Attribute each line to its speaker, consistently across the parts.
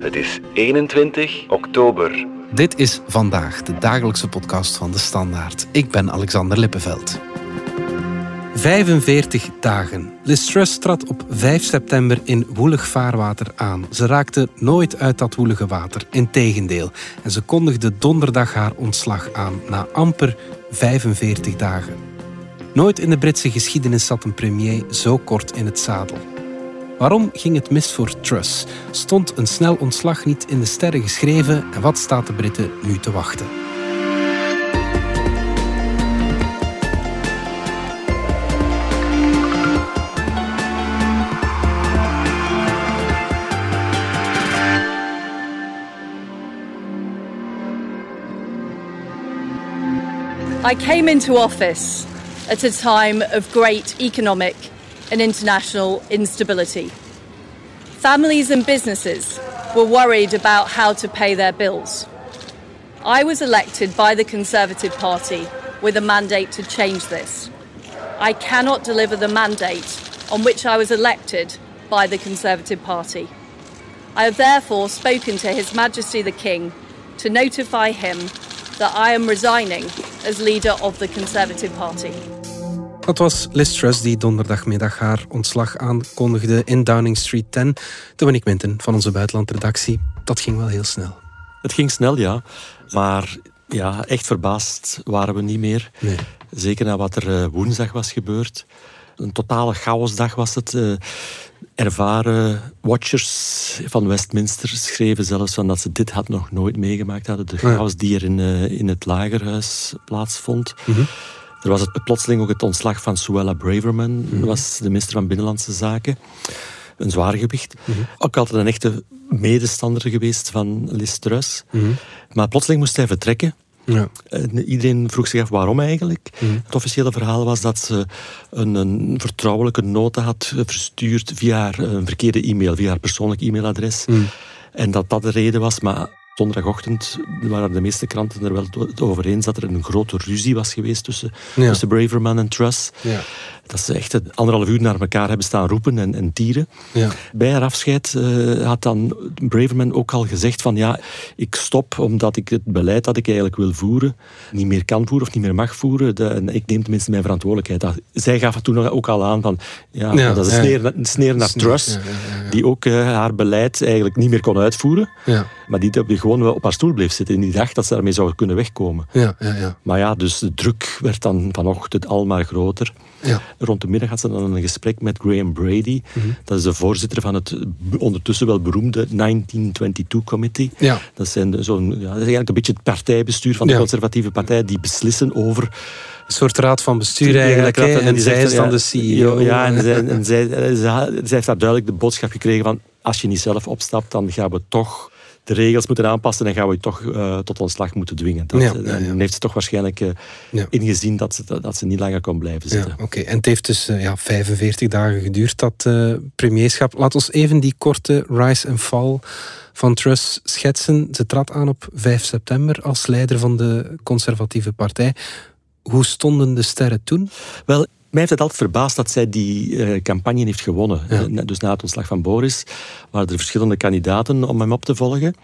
Speaker 1: Het is 21 oktober.
Speaker 2: Dit is vandaag de dagelijkse podcast van de Standaard. Ik ben Alexander Lippenveld. 45 dagen. Liz Truss trad op 5 september in woelig vaarwater aan. Ze raakte nooit uit dat woelige water, integendeel. En ze kondigde donderdag haar ontslag aan, na amper 45 dagen. Nooit in de Britse geschiedenis zat een premier zo kort in het zadel. Waarom ging het mis voor Truss? Stond een snel ontslag niet in de sterren geschreven en wat staat de Britten nu te wachten?
Speaker 3: I came into office at a time of great economic and international instability. Families and businesses were worried about how to pay their bills. I was elected by the Conservative Party with a mandate to change this. I cannot deliver the mandate on which I was elected by the Conservative Party. I have therefore spoken to His Majesty the King to notify him that I am resigning as leader of the Conservative Party.
Speaker 2: Dat was Liz Truss die donderdagmiddag haar ontslag aankondigde in Downing Street 10. Dominique Minten van onze buitenlandredactie. Dat ging wel heel snel.
Speaker 4: Het ging snel, ja. Maar ja, echt verbaasd waren we niet meer.
Speaker 2: Nee.
Speaker 4: Zeker na wat er eh, woensdag was gebeurd. Een totale chaosdag was het. Eh, ervaren watchers van Westminster schreven zelfs van dat ze dit had nog nooit meegemaakt hadden. De chaos die er in, eh, in het lagerhuis plaatsvond. Er was het, plotseling ook het ontslag van Suella Braverman, dat was de minister van Binnenlandse Zaken. Een zwaargewicht. Ook altijd een echte medestander geweest van Liz Truss. Maar plotseling moest hij vertrekken.
Speaker 2: Ja.
Speaker 4: En iedereen vroeg zich af waarom eigenlijk. Het officiële verhaal was dat ze een, een vertrouwelijke nota had verstuurd via haar een verkeerde e-mail, via haar persoonlijk e-mailadres. En dat dat de reden was, maar donderdagochtend waren de meeste kranten er wel over eens dat er een grote ruzie was geweest tussen,
Speaker 2: Ja.
Speaker 4: tussen Braverman en Truss.
Speaker 2: Ja.
Speaker 4: Dat ze echt anderhalf uur naar elkaar hebben staan roepen en, en tieren.
Speaker 2: Ja.
Speaker 4: Bij haar afscheid eh, had dan Braverman ook al gezegd van ja, ik stop omdat ik het beleid dat ik eigenlijk wil voeren niet meer kan voeren of niet meer mag voeren. De, en ik neem tenminste mijn verantwoordelijkheid. Dat- zij gaf het toen ook al aan van ja,
Speaker 2: Ja,
Speaker 4: dat is een sneer, een sneer naar Truss, die ook eh, haar beleid eigenlijk niet meer kon uitvoeren.
Speaker 2: Ja.
Speaker 4: Maar die die gewoon wel op haar stoel bleef zitten en die dacht dat ze daarmee zou kunnen wegkomen.
Speaker 2: Ja, ja, ja.
Speaker 4: Maar ja, dus de druk werd dan vanochtend al maar groter.
Speaker 2: Ja.
Speaker 4: Rond de middag had ze dan een gesprek met Graham Brady.
Speaker 2: Mhm.
Speaker 4: Dat is de voorzitter van het ondertussen wel beroemde 1922 Committee.
Speaker 2: Ja.
Speaker 4: Dat, zijn zo'n, ja, dat is eigenlijk een beetje het partijbestuur van de
Speaker 2: Ja.
Speaker 4: conservatieve partij die beslissen over
Speaker 2: Een soort raad van bestuur eigenlijk. En,
Speaker 4: die
Speaker 2: zij is dan de CEO.
Speaker 4: Ja, en, zij, en zij, zij, zij heeft daar duidelijk de boodschap gekregen van als je niet zelf opstapt, dan gaan we toch de regels moeten aanpassen en gaan we je toch eh, tot ontslag moeten dwingen. Dat,
Speaker 2: Ja,
Speaker 4: eh,
Speaker 2: ja, ja.
Speaker 4: En heeft ze toch waarschijnlijk eh, ingezien dat ze, dat ze niet langer kon blijven zitten.
Speaker 2: Ja, oké. En het heeft dus ja, 45 dagen geduurd, dat premierschap. Laat ons even die korte rise en fall van Truss schetsen. Ze trad aan op 5 september als leider van de conservatieve partij. Hoe stonden de sterren toen?
Speaker 4: Wel, mij heeft het altijd verbaasd dat zij die eh, campagne heeft gewonnen.
Speaker 2: Ja.
Speaker 4: Dus na het ontslag van Boris waren er verschillende kandidaten om hem op te volgen.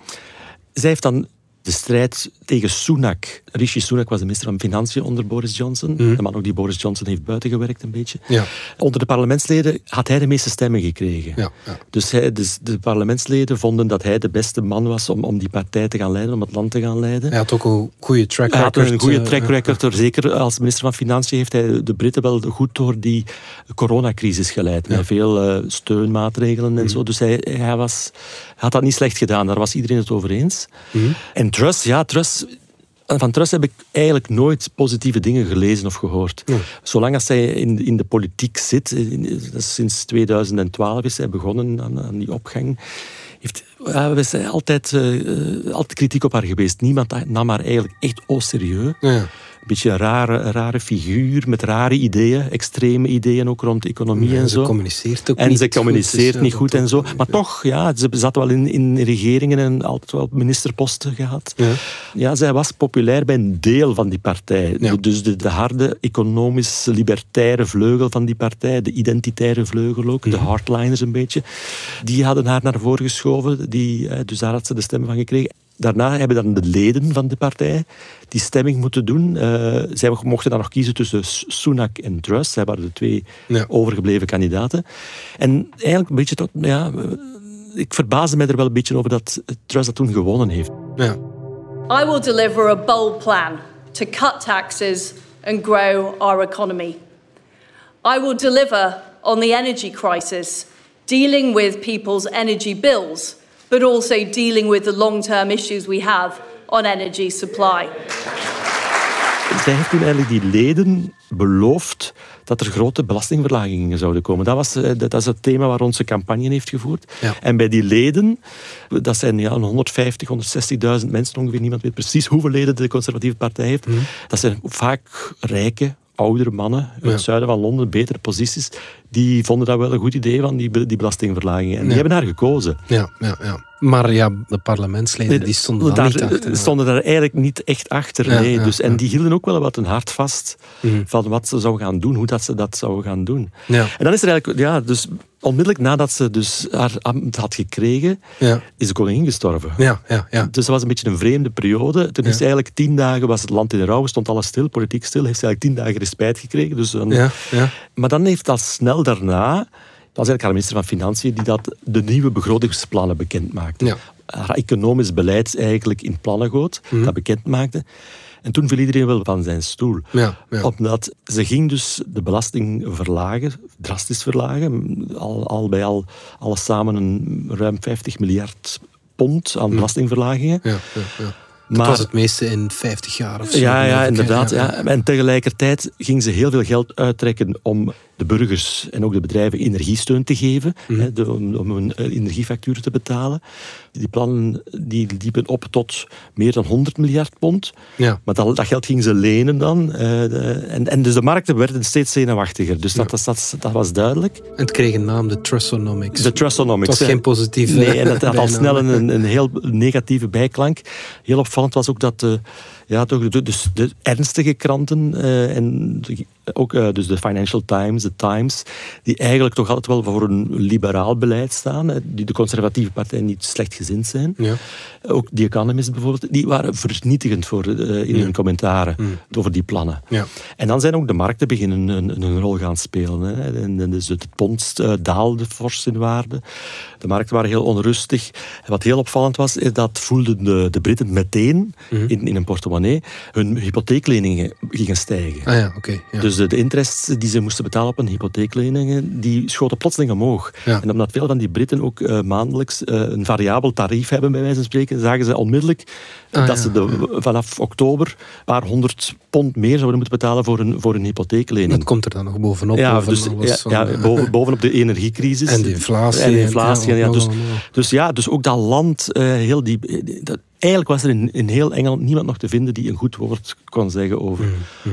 Speaker 4: Zij heeft dan de strijd tegen Sunak. Rishi Sunak was de minister van Financiën onder Boris Johnson. De man ook die Boris Johnson heeft buitengewerkt een beetje.
Speaker 2: Ja.
Speaker 4: Onder de parlementsleden had hij de meeste stemmen gekregen.
Speaker 2: Ja, ja.
Speaker 4: Dus, hij, dus de parlementsleden vonden dat hij de beste man was om, om die partij te gaan leiden, om het land te gaan leiden.
Speaker 2: Hij had ook een goede track
Speaker 4: Hij
Speaker 2: record.
Speaker 4: had een goede
Speaker 2: eh,
Speaker 4: track record. er. Zeker als minister van Financiën heeft hij de Britten wel goed door die coronacrisis geleid. Met veel eh, steunmaatregelen en zo. Dus hij, hij, was, hij had dat niet slecht gedaan. Daar was iedereen het over eens. En Truss, ja, Truss... Van Truss heb ik eigenlijk nooit positieve dingen gelezen of gehoord. Zolang als zij in, in de politiek zit, in- dat is sinds 2012 is hij begonnen aan, aan die opgang, heeft, ja, we zijn altijd, eh, eh, altijd kritiek op haar geweest. Niemand nam haar eigenlijk echt au serieus.
Speaker 2: Ja.
Speaker 4: Beetje een rare, rare figuur met rare ideeën, extreme ideeën ook rond economie
Speaker 2: Ja,
Speaker 4: en
Speaker 2: ze
Speaker 4: zo.
Speaker 2: communiceert ook
Speaker 4: En
Speaker 2: niet
Speaker 4: ze
Speaker 2: goed,
Speaker 4: communiceert
Speaker 2: dus,
Speaker 4: niet goed en zo. Maar toch, ja, ze zat wel in, in regeringen en altijd wel ministerposten gehad.
Speaker 2: Ja.
Speaker 4: Ja, zij was populair bij een deel van die partij.
Speaker 2: Ja.
Speaker 4: Dus de, de harde, economisch-libertaire vleugel van die partij, de identitaire vleugel ook,
Speaker 2: Mhm.
Speaker 4: de hardliners een beetje, die hadden haar naar voren geschoven. Die, eh, dus daar had ze de stem van gekregen. Daarna hebben dan de leden van de partij die stemming moeten doen. Eh, zij mochten dan nog kiezen tussen Sunak en Truss. Zij waren de twee
Speaker 2: Ja.
Speaker 4: overgebleven kandidaten. En eigenlijk een beetje tot, ja, eh, ik verbaasde mij er wel een beetje over dat Truss dat toen gewonnen heeft.
Speaker 2: Ja.
Speaker 3: I will deliver a bold plan to cut taxes and grow our economy. I will deliver on the energy crisis, dealing with people's energy bills, but also dealing with the long term issues we have on energy supply.
Speaker 4: Zij heeft toen eigenlijk die leden beloofd dat er grote belastingverlagingen zouden komen. Dat, was, eh, dat is het thema waar onze campagne heeft gevoerd.
Speaker 2: Ja.
Speaker 4: En bij die leden, dat zijn ja, een 150, 160.000 mensen ongeveer, niemand weet precies hoeveel leden de conservatieve partij heeft. Dat zijn vaak rijke, oudere mannen uit
Speaker 2: Ja.
Speaker 4: het zuiden van Londen, betere posities, die vonden dat wel een goed idee van die, die belastingverlagingen. En die hebben haar gekozen.
Speaker 2: Ja, ja, ja. Maar ja, de parlementsleden die stonden daar niet achter.
Speaker 4: stonden daar eigenlijk niet echt achter.
Speaker 2: Ja,
Speaker 4: nee.
Speaker 2: ja,
Speaker 4: dus, en
Speaker 2: ja.
Speaker 4: die hielden ook wel wat een hart vast
Speaker 2: Mhm.
Speaker 4: van wat ze zou gaan doen, hoe dat ze dat zou gaan doen.
Speaker 2: Ja.
Speaker 4: En dan is er eigenlijk, ja, dus onmiddellijk nadat ze dus haar ambt had gekregen, is de koningin gestorven.
Speaker 2: ja, ja. ja.
Speaker 4: Dus dat was een beetje een vreemde periode. Toen is eigenlijk tien dagen was het land in rouw, stond alles stil, politiek stil. Heeft ze eigenlijk tien dagen respijt gekregen. Dus
Speaker 2: ja.
Speaker 4: Maar dan heeft al snel daarna, dat was eigenlijk haar minister van Financiën, die dat de nieuwe begrotingsplannen bekend maakte.
Speaker 2: Ja.
Speaker 4: Haar economisch beleid eigenlijk in plannen goot,
Speaker 2: Mhm.
Speaker 4: dat bekend maakte. En toen viel iedereen wel van zijn stoel.
Speaker 2: Ja, ja.
Speaker 4: Omdat ze ging dus de belasting verlagen, drastisch verlagen. Al, al bij al, alles samen een ruim 50 miljard pond aan belastingverlagingen.
Speaker 2: ja, ja. Dat
Speaker 4: Maar-
Speaker 2: was het meeste in 50 jaar of zo.
Speaker 4: Ja, ja, inderdaad.
Speaker 2: Ja,
Speaker 4: Ja. En tegelijkertijd ging ze heel veel geld uittrekken om de burgers en ook de bedrijven energiesteun te geven,
Speaker 2: Mhm.
Speaker 4: hè, de- om, om hun eh, energiefacturen te betalen. Die plannen die liepen op tot meer dan 100 miljard pond.
Speaker 2: Ja.
Speaker 4: Maar dat, dat geld ging ze lenen dan. de- en, en dus de markten werden steeds zenuwachtiger. Dus dat, dat, dat, dat was duidelijk.
Speaker 2: En het kreeg een naam, de Trussonomics.
Speaker 4: De Trustonomics.
Speaker 2: Het was geen positieve
Speaker 4: Nee, en dat had al snel een, een heel negatieve bijklank. Heel opvallend was ook dat de, ja, toch de, dus de ernstige kranten eh, en de- ook eh, dus de Financial Times, de Times, die eigenlijk toch altijd wel voor een liberaal beleid staan, eh, die de conservatieve partij niet slecht gezind zijn.
Speaker 2: Ja.
Speaker 4: Ook The Economist bijvoorbeeld, die waren vernietigend voor, in hun commentaren over die plannen.
Speaker 2: Ja.
Speaker 4: En dan zijn ook de markten beginnen een, een rol gaan spelen. Hè. En, en dus het pond daalde fors in waarde. De markten waren heel onrustig. En wat heel opvallend was, is dat voelden de, de Britten meteen in, in hun portemonnee hun hypotheekleningen gingen stijgen.
Speaker 2: Ah ja, oké. ja.
Speaker 4: Dus de, de interest die ze moesten betalen op hun hypotheekleningen, die schoten plotseling omhoog.
Speaker 2: Ja.
Speaker 4: En omdat veel van die Britten ook eh, maandelijks eh, een variabel tarief hebben, bij wijze van spreken, zagen ze onmiddellijk
Speaker 2: Ah,
Speaker 4: dat
Speaker 2: ja,
Speaker 4: ze de, vanaf oktober een paar honderd pond meer zouden moeten betalen voor een, voor een hypotheeklening.
Speaker 2: dat komt er dan nog bovenop.
Speaker 4: Ja,
Speaker 2: boven
Speaker 4: dus,
Speaker 2: alles
Speaker 4: ja,
Speaker 2: van,
Speaker 4: ja,
Speaker 2: eh,
Speaker 4: boven, bovenop de energiecrisis.
Speaker 2: En de inflatie.
Speaker 4: En de inflatie,
Speaker 2: ja,
Speaker 4: ja, dus, dus ja, dus ook dat land, eh, heel die, eh, dat, eigenlijk was er in, in heel Engeland niemand nog te vinden die een goed woord kon zeggen over,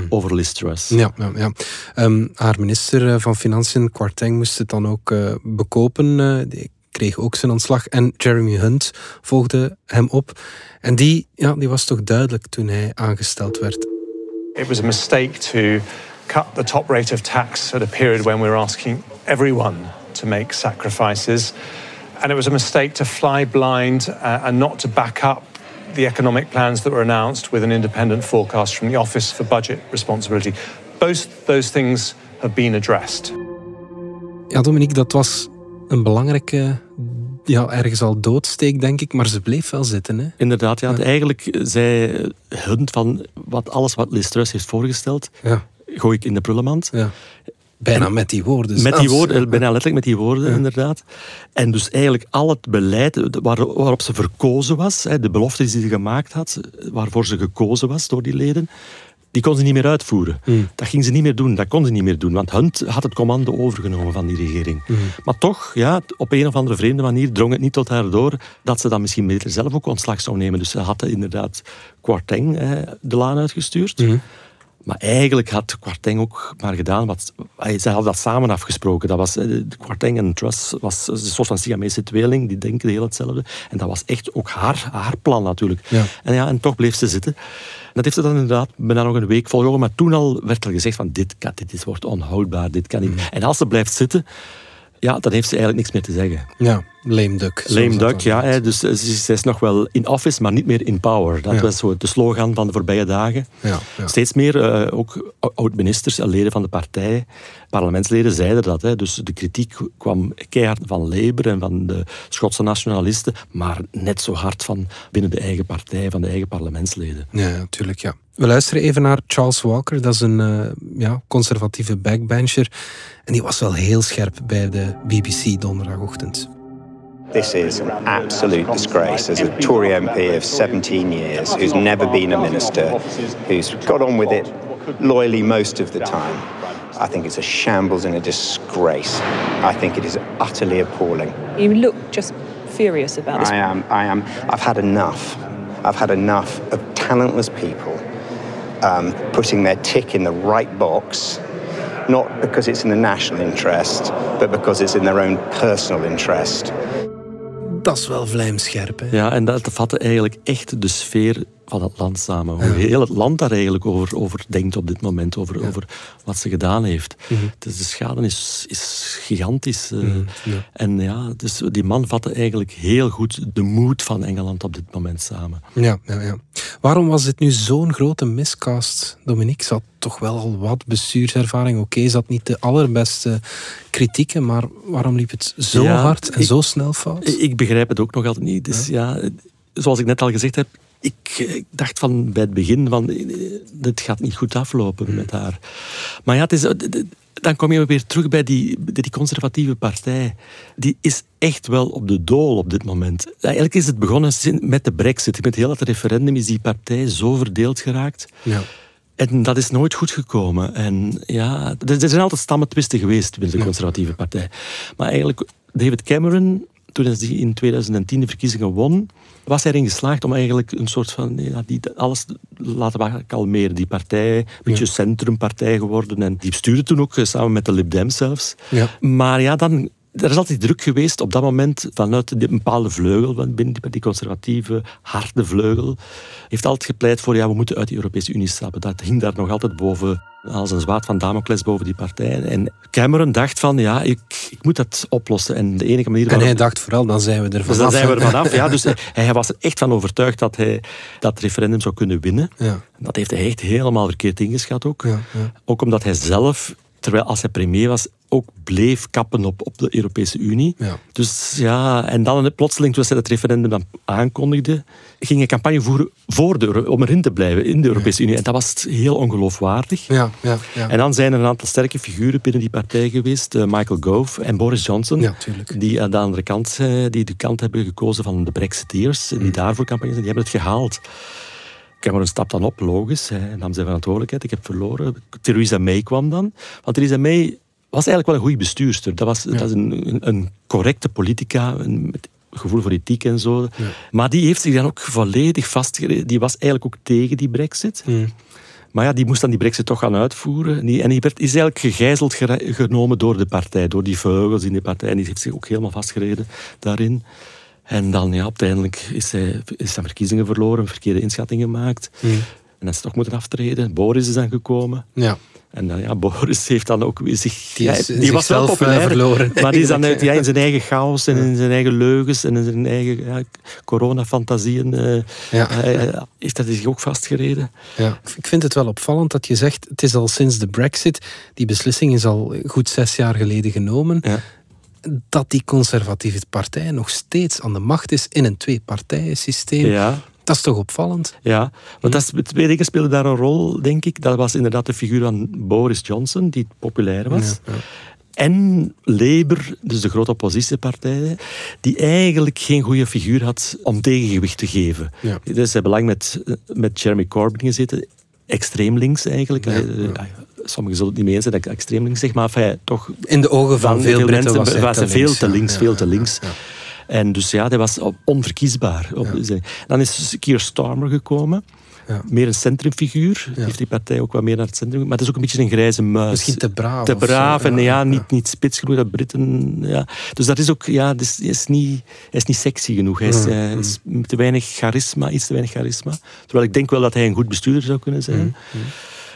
Speaker 4: over Liz Truss.
Speaker 2: Ja, ja, ja. Ehm, haar minister eh, van Financiën, Kwarteng, moest het dan ook eh, bekopen. eh, die kreeg ook zijn ontslag. En Jeremy Hunt volgde hem op. En die, ja, die was toch duidelijk toen hij aangesteld werd.
Speaker 5: It was a mistake to cut the top rate of tax at a period when we were asking everyone to make sacrifices. And it was a mistake to fly blind uh, and not to back up the economic plans that were announced with an independent forecast from the Office for Budget Responsibility. Both those things have been addressed.
Speaker 2: Ja, Dominique, dat was een belangrijke, ja, ergens al doodsteek, denk ik. Maar ze bleef wel zitten, hè?
Speaker 4: Inderdaad, ja, eigenlijk zei Hunt van wat, alles wat Liz Truss heeft voorgesteld,
Speaker 2: Ja,
Speaker 4: gooi ik in de prullenmand.
Speaker 2: ja. Bijna met die woorden.
Speaker 4: Met die woorden, bijna letterlijk met die woorden, inderdaad. En dus eigenlijk al het beleid waar- waarop ze verkozen was, de beloftes die ze gemaakt had, waarvoor ze gekozen was door die leden, die kon ze niet meer uitvoeren. Dat ging ze niet meer doen, dat kon ze niet meer doen, want Hunt had het commando overgenomen van die regering. Maar toch, ja, op een of andere vreemde manier drong het niet tot haar door dat ze dan misschien beter zelf ook ontslag zou nemen. Dus ze had inderdaad Kwarteng eh, de laan uitgestuurd. Maar eigenlijk had Kwarteng ook maar gedaan wat... Zij hadden dat samen afgesproken. Dat was, eh, Kwarteng en Truss was een soort van Siamese tweeling. Die denken heel hetzelfde. En dat was echt ook haar, haar plan natuurlijk.
Speaker 2: Ja.
Speaker 4: En, ja, en toch bleef ze zitten. Dat heeft ze dan inderdaad bijna nog een week volgehouden. Maar toen al werd er gezegd van dit, kan, dit is, wordt onhoudbaar. Dit kan niet.
Speaker 2: Mm.
Speaker 4: En als ze blijft zitten... Ja, dan heeft ze eigenlijk niks meer te zeggen.
Speaker 2: Ja, lame duck.
Speaker 4: Lame ja. dus eh, ze ze is nog wel in office, maar niet meer in power. Dat
Speaker 2: Ja.
Speaker 4: was zo de slogan van de voorbije dagen.
Speaker 2: Ja, ja.
Speaker 4: Steeds meer, eh, ook oud-ministers en leden van de partij, parlementsleden zeiden dat. Hè. Dus de kritiek kwam keihard van Labour en van de Schotse nationalisten, maar net zo hard van binnen de eigen partij, van de eigen parlementsleden.
Speaker 2: Ja, natuurlijk, ja. We luisteren even naar Charles Walker, dat is een eh, ja, conservatieve backbencher. En die was wel heel scherp bij de BBC donderdagochtend.
Speaker 6: This is an absolute disgrace. As a Tory MP of 17 years who's never been a minister, who's got on with it loyally most of the time, I think it's a shambles and a disgrace. I think it is utterly appalling.
Speaker 7: You look just furious about this.
Speaker 6: I am, I am, I've had enough. I've had enough of talentless people um, putting their tick in the right box, not because it's in the national interest, but because it's in their own personal interest.
Speaker 2: Dat is wel vlijmscherp, hè?
Speaker 4: Ja, en dat vatte eigenlijk echt de sfeer van het land samen. Hoe heel het land daar eigenlijk over, over denkt op dit moment, over, over wat ze gedaan heeft. Dus de schade is, is gigantisch. eh. En ja, dus die man vatte eigenlijk heel goed de moed van Engeland op dit moment samen.
Speaker 2: Ja, ja, ja. Waarom was dit nu zo'n grote miscast, Dominique? Had toch wel al wat bestuurservaring. Oké, had niet de allerbeste kritieken, maar waarom liep het zo
Speaker 4: Ja,
Speaker 2: hard en
Speaker 4: ik-
Speaker 2: zo snel fout?
Speaker 4: Ik begrijp het ook nog altijd niet. Dus ja, zoals ik net al gezegd heb, ik, eh, ik dacht van bij het begin van eh, dit gaat niet goed aflopen met haar. Maar ja, het is, eh, dan kom je weer terug bij die, die conservatieve partij. Die is echt wel op de dool op dit moment. Eigenlijk is het begonnen met de brexit. Met heel het referendum is die partij zo verdeeld geraakt.
Speaker 2: Ja.
Speaker 4: En dat is nooit goed gekomen. En ja, er zijn altijd stammentwisten geweest binnen de conservatieve partij. Maar eigenlijk, David Cameron, toen hij in 2010 de verkiezingen won, was hij erin geslaagd om eigenlijk een soort van, ja, die, alles laten we kalmeren. Die partij, een beetje centrumpartij geworden. En die stuurde toen ook eh, samen met de Lib Dems zelfs.
Speaker 2: Ja.
Speaker 4: Maar ja, dan... Er is altijd druk geweest op dat moment vanuit die bepaalde vleugel, binnen die- die conservatieve, harde vleugel. Heeft altijd gepleit voor, ja, we moeten uit de Europese Unie stappen. Dat hing daar nog altijd boven, als een zwaard van Damocles boven die partij. En Cameron dacht van, ja, ik, ik moet dat oplossen. En de enige manier
Speaker 2: En hij dacht vooral, dan zijn we er
Speaker 4: dus
Speaker 2: vanaf.
Speaker 4: dan zijn we er vanaf. Ja, dus hij, hij was er echt van overtuigd dat hij dat referendum zou kunnen winnen.
Speaker 2: Ja.
Speaker 4: Dat heeft hij echt helemaal verkeerd ingeschat ook.
Speaker 2: Ja, ja.
Speaker 4: Ook omdat hij zelf, terwijl als hij premier was, ook bleef kappen op, op de Europese Unie.
Speaker 2: Ja.
Speaker 4: Dus ja, en dan plotseling, toen hij het referendum dan aankondigde, ging campagne voeren voor de, om erin te blijven in de Europese Unie. En dat was heel ongeloofwaardig.
Speaker 2: Ja, ja, ja.
Speaker 4: En dan zijn er een aantal sterke figuren binnen die partij geweest. eh, Michael Gove en Boris Johnson.
Speaker 2: Ja,
Speaker 4: die aan de andere kant, eh, die de kant hebben gekozen van de Brexiteers. Die
Speaker 2: Mm.
Speaker 4: daarvoor campagne zijn, die hebben het gehaald. Cameron stapt dan op, logisch. Hij nam zijn verantwoordelijkheid. Ik heb verloren. Theresa May kwam dan. Want Theresa May was eigenlijk wel een goede bestuurster. Dat was, dat is een, een, correcte politica, een, met gevoel voor ethiek en zo. Maar die heeft zich dan ook volledig vastgereden. Die was eigenlijk ook tegen die brexit. Maar ja, die moest dan die brexit toch gaan uitvoeren. En die, en die werd, is eigenlijk gegijzeld genomen door de partij, door die vleugels in de partij. En die heeft zich ook helemaal vastgereden daarin. En dan, ja, uiteindelijk is hij, is hij verkiezingen verloren, verkeerde inschattingen gemaakt. En dan is hij toch moeten aftreden. Boris is dan gekomen.
Speaker 2: Ja.
Speaker 4: En dan, ja, Boris heeft dan ook weer zich...
Speaker 2: Die is
Speaker 4: die was wel
Speaker 2: zichzelf, eh,
Speaker 4: populair,
Speaker 2: verloren,
Speaker 4: maar die is dan uit, ja, in zijn eigen chaos en in zijn eigen leugens en in zijn eigen ja, coronafantasieën eh,
Speaker 2: Ja.
Speaker 4: eh, heeft hij zich ook vastgereden.
Speaker 2: Ja. Ik vind het wel opvallend dat je zegt, het is al sinds de brexit, die beslissing is al goed zes jaar geleden genomen,
Speaker 4: Ja.
Speaker 2: dat die conservatieve partij nog steeds aan de macht is in een twee-partijen-systeem.
Speaker 4: Ja,
Speaker 2: Dat is toch opvallend?
Speaker 4: ja. Want dat is, twee dingen speelden daar een rol, denk ik. Dat was inderdaad de figuur van Boris Johnson, die populair was.
Speaker 2: Ja, ja.
Speaker 4: En Labour, dus de grote oppositiepartij, die eigenlijk geen goede figuur had om tegengewicht te geven.
Speaker 2: Ja.
Speaker 4: Dus ze hebben lang met, met Jeremy Corbyn gezeten, extreem links eigenlijk. Eh, Sommigen zullen het niet mee eens zijn dat ik extreem links zeg, maar enfin, toch
Speaker 2: In de ogen van, veel Britten
Speaker 4: mensen
Speaker 2: was
Speaker 4: veel te links, veel te links.
Speaker 2: Ja.
Speaker 4: En dus ja, dat was onverkiesbaar. Dan is Keir Starmer gekomen.
Speaker 2: Ja.
Speaker 4: Meer een centrumfiguur. Heeft die partij ook wat meer naar het centrum. Maar het is ook een beetje een grijze muis.
Speaker 2: Misschien te braaf.
Speaker 4: Te
Speaker 2: zo.
Speaker 4: braaf en ja,
Speaker 2: ja.
Speaker 4: niet, niet spits genoeg. Dat Britten, ja. Dus dat is ook, ja, is, hij is, niet, hij is niet sexy genoeg. Hij is, hij is te weinig charisma, iets te weinig charisma. Terwijl ik denk wel dat hij een goed bestuurder zou kunnen zijn.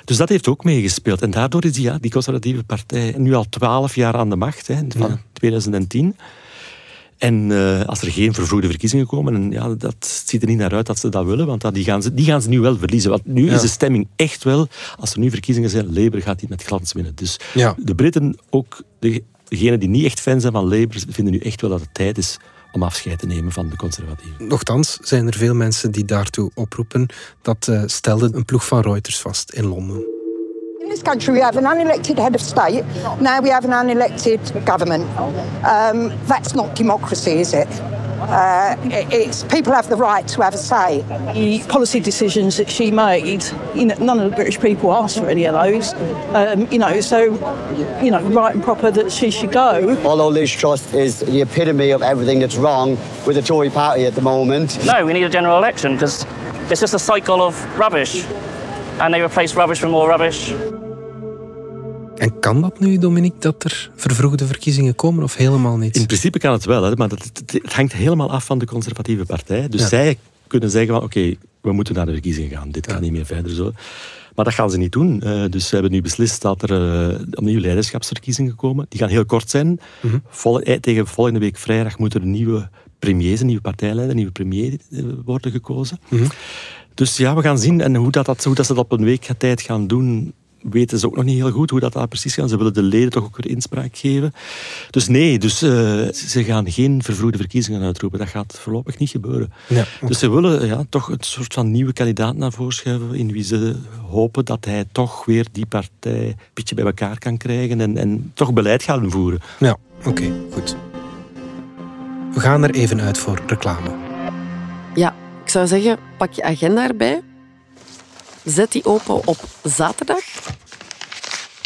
Speaker 4: Dus dat heeft ook meegespeeld. En daardoor is die, ja, die conservatieve partij nu al twaalf jaar aan de macht, hè, van 2010. En eh, als er geen vervroegde verkiezingen komen, en ja, dat ziet er niet naar uit dat ze dat willen, want dat, die, gaan ze, die gaan ze nu wel verliezen. Want nu
Speaker 2: Ja.
Speaker 4: is de stemming echt wel, als er nu verkiezingen zijn, Labour gaat die met glans winnen. Dus
Speaker 2: Ja.
Speaker 4: de Britten, ook de, degenen die niet echt fan zijn van Labour, vinden nu echt wel dat het tijd is om afscheid te nemen van de conservatieven.
Speaker 2: Nochtans zijn er veel mensen die daartoe oproepen. Dat eh, stelde een ploeg van Reuters vast in Londen.
Speaker 8: In this country, we have an unelected head of state. Now we have an unelected government. Um, that's not democracy, is it? Uh, it's people have the right to have a say.
Speaker 7: The policy decisions that she made, you know, none of the British people asked for any of those. Um, you know, so, you know, right and proper that she should go.
Speaker 9: Although Liz Truss is the epitome of everything that's wrong with the Tory party at the moment.
Speaker 10: No, we need a general election because it's just a cycle of rubbish. And they replace rubbish with more rubbish.
Speaker 2: En kan dat nu, Dominique, dat er vervroegde verkiezingen komen of helemaal niet?
Speaker 4: In principe kan het wel, hè, maar het, het- hangt helemaal af van de conservatieve partij. Dus
Speaker 2: Ja.
Speaker 4: zij kunnen zeggen van oké, we moeten naar de verkiezingen gaan. Dit kan niet meer verder zo. Maar dat gaan ze niet doen. Eh, dus ze hebben nu beslist dat er eh, opnieuw leiderschapsverkiezingen komen. Die gaan heel kort zijn. Vol- eh, tegen volgende week vrijdag moet er een nieuwe premier, een nieuwe partijleider, een nieuwe premier worden gekozen. Dus ja, we gaan zien. En hoe, dat, dat, hoe dat ze dat op een week tijd gaan doen, weten ze ook nog niet heel goed hoe dat, dat precies gaat. Ze willen de leden toch ook weer inspraak geven. Dus nee, dus, eh, ze gaan geen vervroegde verkiezingen uitroepen. Dat gaat voorlopig niet gebeuren.
Speaker 2: Ja,
Speaker 4: Dus ze willen ja, toch een soort van nieuwe kandidaat naar voren schuiven in wie ze hopen dat hij toch weer die partij een beetje bij elkaar kan krijgen en, en toch beleid gaan voeren.
Speaker 2: Ja, oké, goed. We gaan er even uit voor reclame.
Speaker 11: Ik zou zeggen, pak je agenda erbij. Zet die open op zaterdag.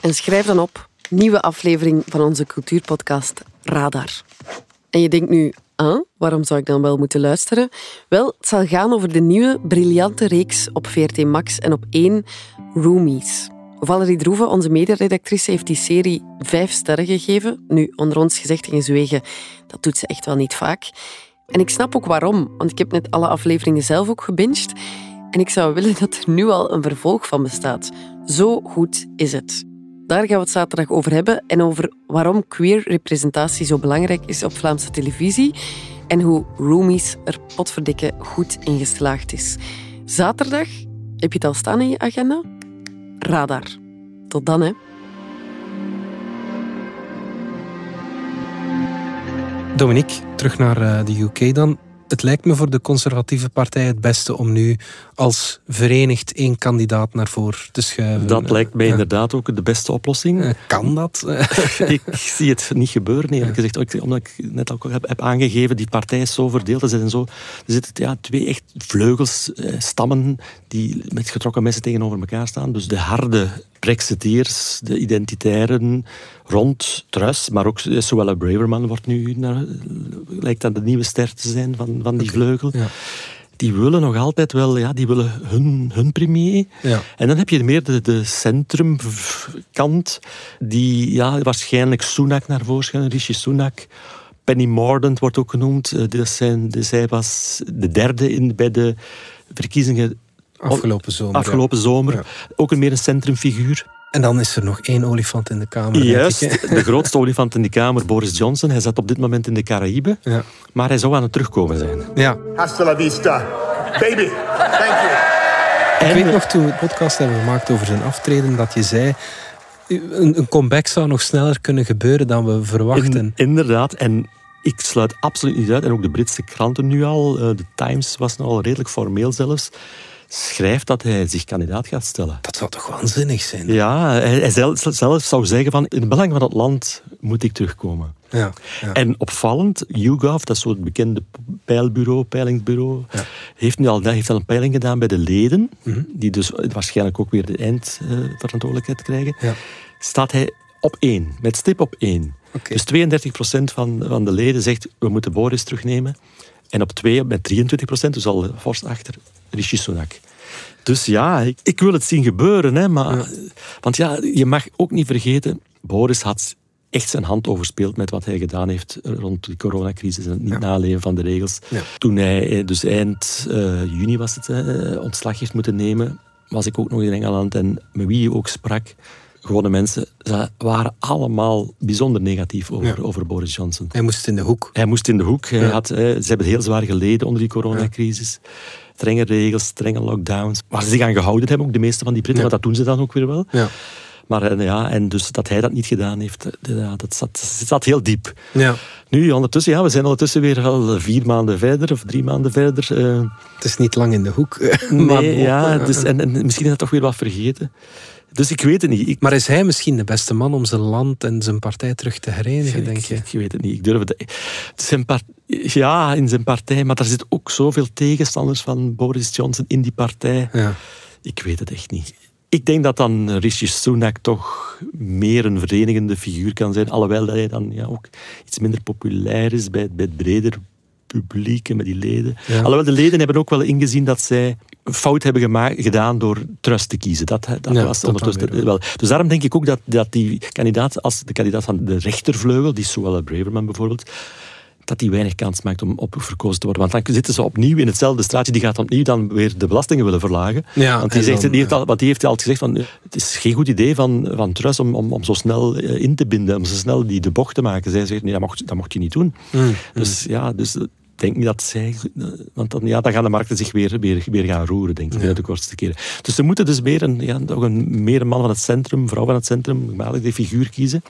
Speaker 11: En schrijf dan op nieuwe aflevering van onze cultuurpodcast Radar. En je denkt nu, ah, waarom zou ik dan wel moeten luisteren? Wel, het zal gaan over de nieuwe briljante reeks op VRT Max en op 1 Roomies. Valerie Droeven, onze mediaredactrice, heeft die serie vijf sterren gegeven. Nu, onder ons gezegd en gezwegen, dat doet ze echt wel niet vaak. En ik snap ook waarom, want ik heb net alle afleveringen zelf ook gebinged. En ik zou willen dat er nu al een vervolg van bestaat. Zo goed is het. Daar gaan we het zaterdag over hebben en over waarom queer representatie zo belangrijk is op Vlaamse televisie en hoe Roomies er potverdikke goed in geslaagd is. Zaterdag, heb je het al staan in je agenda? Radar. Tot dan, hè.
Speaker 2: Dominique, terug naar eh, de UK dan. Het lijkt me voor de conservatieve partij het beste om nu als verenigd één kandidaat naar voren te schuiven.
Speaker 4: Dat lijkt mij
Speaker 2: Ja.
Speaker 4: inderdaad ook de beste oplossing.
Speaker 2: Eh, Kan dat?
Speaker 4: ik zie het niet gebeuren, eerlijk gezegd. Ook Omdat ik net al heb, heb aangegeven, die partij is zo verdeeld. Er zitten, zo, er zitten ja, twee echt vleugels, eh, stammen, die met getrokken messen tegenover elkaar staan. Dus de harde Brexiteers, de identitairen rond Truss, maar ook eh, Suella Braverman wordt nu, naar, lijkt dat de nieuwe ster te zijn van, van die vleugel.
Speaker 2: Ja.
Speaker 4: Die willen nog altijd wel, ja, die willen hun, hun premier.
Speaker 2: Ja.
Speaker 4: En dan heb je meer de, de centrumkant, die ja, waarschijnlijk Sunak naar voren schuiven, Rishi Sunak. Penny Mordaunt wordt ook genoemd. Dat zijn, de, zij was de derde in, bij de verkiezingen
Speaker 2: Afgelopen zomer.
Speaker 4: afgelopen zomer.
Speaker 2: Ja.
Speaker 4: Ook een meer een centrumfiguur.
Speaker 2: En dan is er nog één olifant in de kamer. denk
Speaker 4: Juist, de grootste olifant in die kamer, Boris Johnson. Hij zit op dit moment in de Caraïben.
Speaker 2: Ja.
Speaker 4: Maar hij zou aan het terugkomen zijn.
Speaker 2: Ja.
Speaker 12: Hasta la vista, baby. Thank you.
Speaker 2: Ik weet nog toen we het podcast hebben gemaakt over zijn aftreden, dat je zei. Een, een comeback zou nog sneller kunnen gebeuren dan we verwachten.
Speaker 4: In- inderdaad. En ik sluit absoluut niet uit. En ook de Britse kranten nu al. eh, De Times was nu al redelijk formeel zelfs. Schrijft dat hij zich kandidaat gaat stellen.
Speaker 2: Dat zou toch waanzinnig zijn?
Speaker 4: Ja, hij, hij zelf, zelf zou zeggen van in het belang van het land moet ik terugkomen.
Speaker 2: Ja, ja.
Speaker 4: En opvallend, YouGov, dat is bekende peilbureau, peilingsbureau, heeft nu al, heeft al een peiling gedaan bij de leden,
Speaker 2: Mhm.
Speaker 4: die dus waarschijnlijk ook weer de eindverantwoordelijkheid krijgen.
Speaker 2: Ja.
Speaker 4: Staat hij op één, met stip op één. Dus 32% van, van de leden zegt we moeten Boris terugnemen. En op twee, met 23%, dus al fors achter, Rishi Sunak. Dus ja, ik, ik wil het zien gebeuren. Hè, maar, Want ja, je mag ook niet vergeten, Boris had echt zijn hand overspeeld met wat hij gedaan heeft rond de coronacrisis en het niet naleven van de regels. Toen hij eh, dus eind uh, juni was het, uh, ontslag heeft moeten nemen, was ik ook nog in Engeland en met wie je ook sprak, gewone mensen, ze waren allemaal bijzonder negatief over, over Boris Johnson.
Speaker 2: Hij moest in de hoek.
Speaker 4: Hij moest in de hoek. Hij had, ze hebben heel zwaar geleden onder die coronacrisis. Strenge regels, strenge lockdowns. Waar ze zich aan gehouden hebben, ook de meeste van die Britten, want dat doen ze dan ook weer wel.
Speaker 2: Ja.
Speaker 4: Maar en, ja, en dus dat hij dat niet gedaan heeft, ja, dat zat, zat heel diep.
Speaker 2: Ja.
Speaker 4: Nu, ondertussen, ja, we zijn ondertussen weer al vier maanden verder of drie maanden verder. Uh,
Speaker 2: het is niet lang in de hoek.
Speaker 4: Nee, maar, ja, dus, en, en misschien is dat toch weer wat vergeten. Dus ik weet het niet. Ik...
Speaker 2: Maar is hij misschien de beste man om zijn land en zijn partij terug te herenigen, denk je?
Speaker 4: Ik, ik, weet het niet. Ik durf het... Zijn part... Ja, in zijn partij, maar er zitten ook zoveel tegenstanders van Boris Johnson in die partij.
Speaker 2: Ja.
Speaker 4: Ik weet het echt niet. Ik denk dat dan Rishi Sunak toch meer een verenigende figuur kan zijn. Alhoewel dat hij dan ja, ook iets minder populair is bij, bij het breder publiek en met die leden. Alhoewel de leden hebben ook wel ingezien dat zij een fout hebben gemaakt, gedaan door Trust te kiezen. Dat, dat was ondertussen wel. Dus daarom denk ik ook dat, dat die kandidaat, als de kandidaat van de rechtervleugel, die Suella Braverman bijvoorbeeld, dat die weinig kans maakt om op verkozen te worden. Want dan zitten ze opnieuw in hetzelfde straatje. Die gaat opnieuw dan weer de belastingen willen verlagen.
Speaker 2: Ja,
Speaker 4: want, die zegt, die heeft al, want die heeft altijd gezegd van het is geen goed idee van, van Truss om, om, om zo snel eh, in te binden, om zo snel die de bocht te maken. Zij zegt, nee, dat mocht, dat mocht je niet doen.
Speaker 2: Mm,
Speaker 4: dus ja, dus denk niet dat zij... Want dan, ja, dan gaan de markten zich weer, weer, weer gaan roeren, denk ik, de kortste keren. Dus ze moeten dus meer een, ja, een, meer een man van het centrum, vrouw van het centrum, gemakkelijk die figuur kiezen.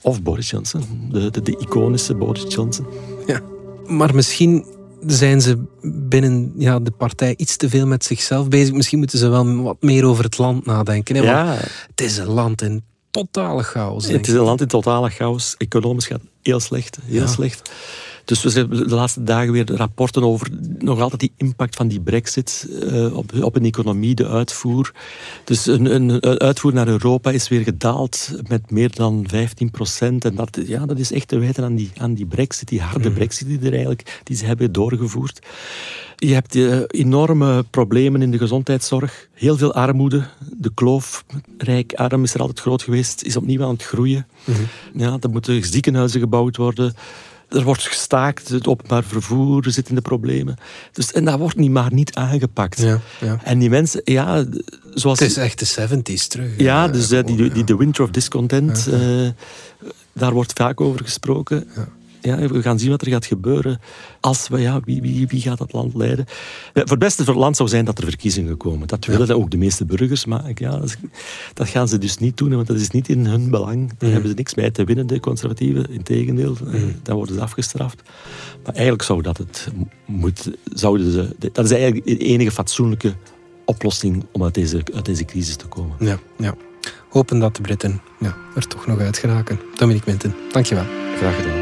Speaker 4: Of Boris Johnson, de, de, de iconische Boris Johnson.
Speaker 2: Ja, maar misschien zijn ze binnen ja, de partij iets te veel met zichzelf bezig. Misschien moeten ze wel wat meer over het land nadenken. Hè?
Speaker 4: Ja.
Speaker 2: Het is een land in totale chaos.
Speaker 4: Het is een land in totale chaos. Economisch gaat heel slecht. Heel ja. slecht. Dus we hebben de laatste dagen weer rapporten over nog altijd die impact van die brexit uh, op, op een economie, de uitvoer. Dus een, een, uitvoer naar Europa is weer gedaald met meer dan 15 procent. En dat, ja, dat is echt te wijten aan die, aan die brexit, die harde mm. brexit die, er eigenlijk, die ze hebben doorgevoerd. Je hebt uh, enorme problemen in de gezondheidszorg. Heel veel armoede. De kloof rijk-arm is er altijd groot geweest. Is opnieuw aan het groeien.
Speaker 2: Mm -hmm.
Speaker 4: ja, er moeten ziekenhuizen gebouwd worden er wordt gestaakt, het openbaar vervoer zit in de problemen. Dus, en dat wordt niet maar niet aangepakt.
Speaker 2: Ja, ja.
Speaker 4: En die mensen, ja, zoals...
Speaker 2: Het is echt de 70s terug.
Speaker 4: Ja, dus uh, die, die, Winter of Discontent, uh, daar wordt vaak over gesproken ja, we gaan zien wat er gaat gebeuren. Als we, ja, wie, wie, wie gaat dat land leiden? Ja, voor het beste voor het land zou zijn dat er verkiezingen komen. Dat willen ja. ook de meeste burgers. Maar ja, dat gaan ze dus niet doen, want dat is niet in hun belang. Daar
Speaker 2: Mm.
Speaker 4: hebben ze niks bij te winnen, de conservatieven. Integendeel,
Speaker 2: Mm.
Speaker 4: dan worden ze afgestraft. Maar eigenlijk zou dat het moet, zouden ze... Dat is eigenlijk de enige fatsoenlijke oplossing om uit deze, uit deze crisis te komen.
Speaker 2: Ja, ja. Hopen dat de Britten ja, er toch nog uit geraken. Dominique Minten, dankjewel.
Speaker 4: Graag gedaan.